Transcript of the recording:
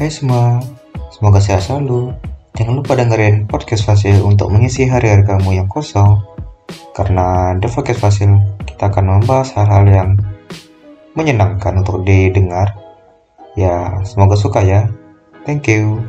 Hai semua, semoga sehat selalu. Jangan lupa dengerin podcast Fasil untuk mengisi hari-hari kamu yang kosong. Karena The Podcast Fasil, kita akan membahas hal-hal yang menyenangkan untuk didengar. Ya, semoga suka ya. Thank you.